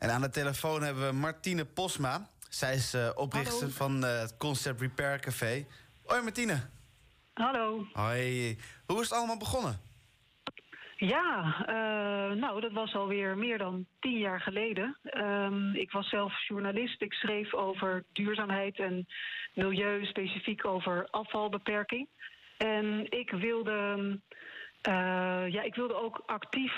En aan de telefoon hebben we Martine Posma. Zij is uh, oprichter van uh, het Concept Repair Café. Hoi Martine. Hallo. Hoi. Hoe is het allemaal begonnen? Ja, uh, nou, dat was alweer meer dan tien jaar geleden. Um, ik was zelf journalist. Ik schreef over duurzaamheid en milieu, specifiek over afvalbeperking. En ik wilde, uh, ja, ik wilde ook actief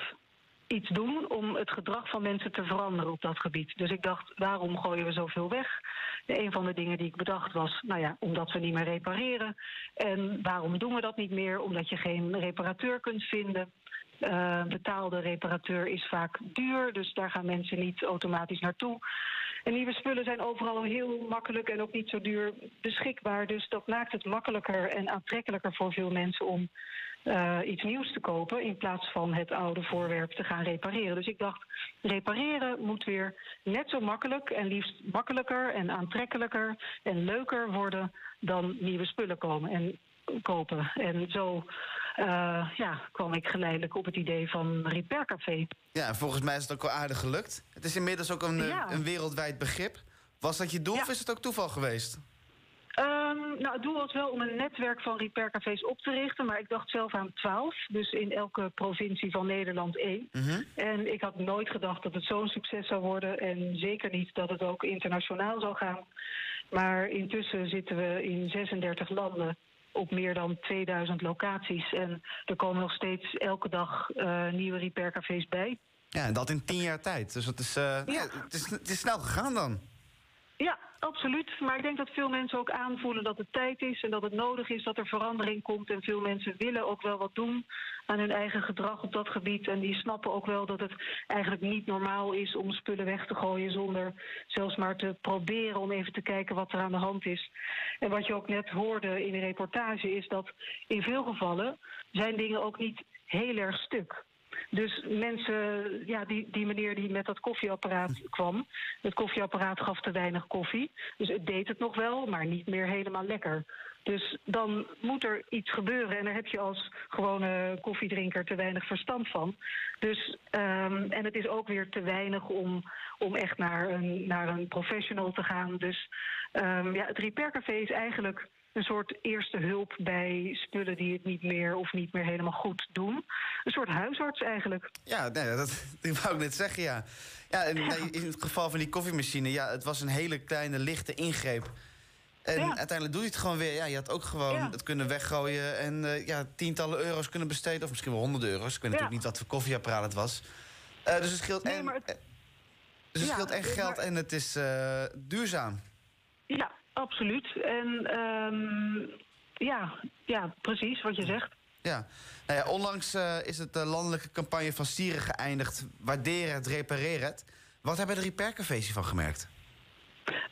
iets doen om het gedrag van mensen te veranderen op dat gebied. Dus ik dacht, waarom gooien we zoveel weg? een van de dingen die ik bedacht was, nou ja, omdat we niet meer repareren. En waarom doen we dat niet meer? Omdat je geen reparateur kunt vinden. Uh, betaalde reparateur is vaak duur, dus daar gaan mensen niet automatisch naartoe. En nieuwe spullen zijn overal heel makkelijk en ook niet zo duur beschikbaar. Dus dat maakt het makkelijker en aantrekkelijker voor veel mensen om uh, iets nieuws te kopen. In plaats van het oude voorwerp te gaan repareren. Dus ik dacht, repareren moet weer net zo makkelijk en liefst makkelijker en aantrekkelijker en leuker worden dan nieuwe spullen komen. En kopen. En zo uh, ja, kwam ik geleidelijk op het idee van Repair Café. Ja, volgens mij is het ook wel aardig gelukt. Het is inmiddels ook een, ja. een wereldwijd begrip. Was dat je doel ja. of is het ook toeval geweest? Um, nou, het doel was wel om een netwerk van repaircafés op te richten, maar ik dacht zelf aan twaalf. Dus in elke provincie van Nederland één. Mm -hmm. En ik had nooit gedacht dat het zo'n succes zou worden. En zeker niet dat het ook internationaal zou gaan. Maar intussen zitten we in 36 landen op meer dan 2000 locaties. En er komen nog steeds elke dag uh, nieuwe repaircafés bij. Ja, en dat in tien jaar tijd. Dus dat is, uh, ja. het, is, het is snel gegaan dan. Absoluut. Maar ik denk dat veel mensen ook aanvoelen dat het tijd is en dat het nodig is dat er verandering komt. En veel mensen willen ook wel wat doen aan hun eigen gedrag op dat gebied. En die snappen ook wel dat het eigenlijk niet normaal is om spullen weg te gooien zonder zelfs maar te proberen om even te kijken wat er aan de hand is. En wat je ook net hoorde in de reportage is dat in veel gevallen zijn dingen ook niet heel erg stuk. Dus mensen, ja, die, die meneer die met dat koffieapparaat kwam. Het koffieapparaat gaf te weinig koffie. Dus het deed het nog wel, maar niet meer helemaal lekker. Dus dan moet er iets gebeuren. En daar heb je als gewone koffiedrinker te weinig verstand van. Dus, um, en het is ook weer te weinig om, om echt naar een, naar een professional te gaan. Dus um, ja, het repaircafé is eigenlijk een soort eerste hulp bij spullen die het niet meer of niet meer helemaal goed doen. Een soort huisarts eigenlijk. Ja, nee, dat, dat wou ik net zeggen, ja. ja, en, ja. In het geval van die koffiemachine, ja, het was een hele kleine, lichte ingreep. En ja. uiteindelijk doe je het gewoon weer. Ja, je had ook gewoon ja. het kunnen weggooien en uh, ja, tientallen euro's kunnen besteden. Of misschien wel honderden euro's. Ik weet natuurlijk niet wat voor koffieapparaat het was. Uh, dus het scheelt nee, en, het... dus het scheelt en geld maar... en het is uh, duurzaam. Absoluut. En um, ja, ja, precies wat je zegt. Ja, nou ja onlangs uh, is het de landelijke campagne van Sieren geëindigd. Waarderen het, repareren het. Wat hebben de repaircafés hiervan gemerkt?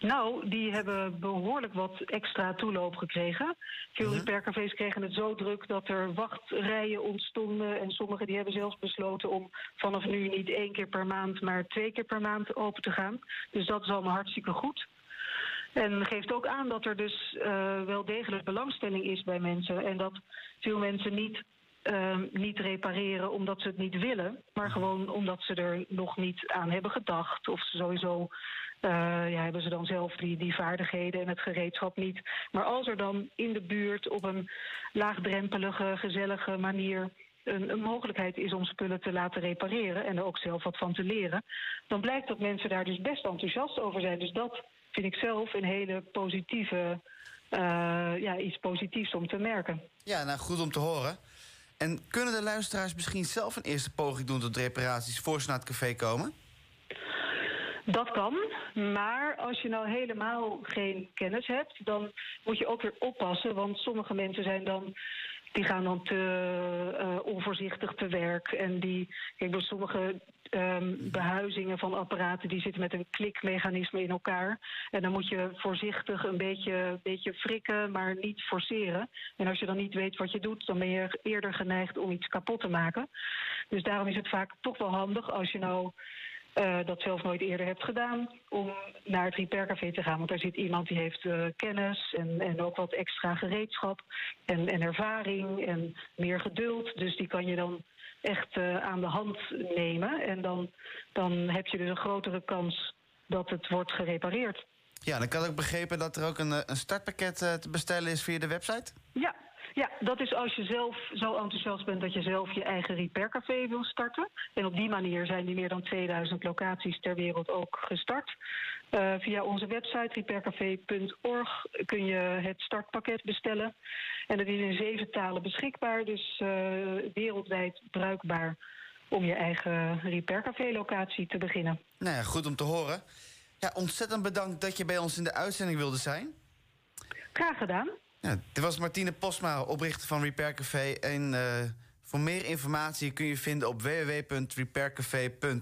Nou, die hebben behoorlijk wat extra toeloop gekregen. Veel -huh. repaircafés kregen het zo druk dat er wachtrijen ontstonden. En sommigen die hebben zelfs besloten om vanaf nu niet één keer per maand... maar twee keer per maand open te gaan. Dus dat is allemaal hartstikke goed. En geeft ook aan dat er dus uh, wel degelijk belangstelling is bij mensen. En dat veel mensen niet, uh, niet repareren omdat ze het niet willen. Maar gewoon omdat ze er nog niet aan hebben gedacht. Of ze sowieso uh, ja, hebben ze dan zelf die, die vaardigheden en het gereedschap niet. Maar als er dan in de buurt op een laagdrempelige, gezellige manier een, een, mogelijkheid is om spullen te laten repareren en er ook zelf wat van te leren, dan blijkt dat mensen daar dus best enthousiast over zijn. Dus dat vind ik zelf een hele positieve, uh, ja, iets positiefs om te merken. Ja, nou goed om te horen. En kunnen de luisteraars misschien zelf een eerste poging doen tot reparaties voor ze naar het café komen? Dat kan, maar als je nou helemaal geen kennis hebt, dan moet je ook weer oppassen. Want sommige mensen zijn dan, die gaan dan te uh, onvoorzichtig te werk. En die, kijk, door sommige um, behuizingen van apparaten die zitten met een klikmechanisme in elkaar. En dan moet je voorzichtig een beetje, beetje frikken, maar niet forceren. En als je dan niet weet wat je doet, dan ben je eerder geneigd om iets kapot te maken. Dus daarom is het vaak toch wel handig als je nou uh, dat zelf nooit eerder hebt gedaan, om naar het repaircafé te gaan. Want daar zit iemand die heeft uh, kennis en, en ook wat extra gereedschap en, en ervaring en meer geduld. Dus die kan je dan echt aan de hand nemen. En dan, dan heb je dus een grotere kans dat het wordt gerepareerd. Ja, dan kan ik begrepen dat er ook een, een startpakket te bestellen is via de website? Ja, ja, dat is als je zelf zo enthousiast bent dat je zelf je eigen repaircafé wil starten. En op die manier zijn die meer dan 2000 locaties ter wereld ook gestart. Uh, via onze website repaircafé.org kun je het startpakket bestellen. En dat is in zeven talen beschikbaar, dus uh, wereldwijd bruikbaar om je eigen repaircafé-locatie te beginnen. Nou ja, goed om te horen. Ja, ontzettend bedankt dat je bij ons in de uitzending wilde zijn. Graag gedaan. Dit was Martine Posma, oprichter van Repair Café. En uh, voor meer informatie kun je vinden op www.repaircafé.org.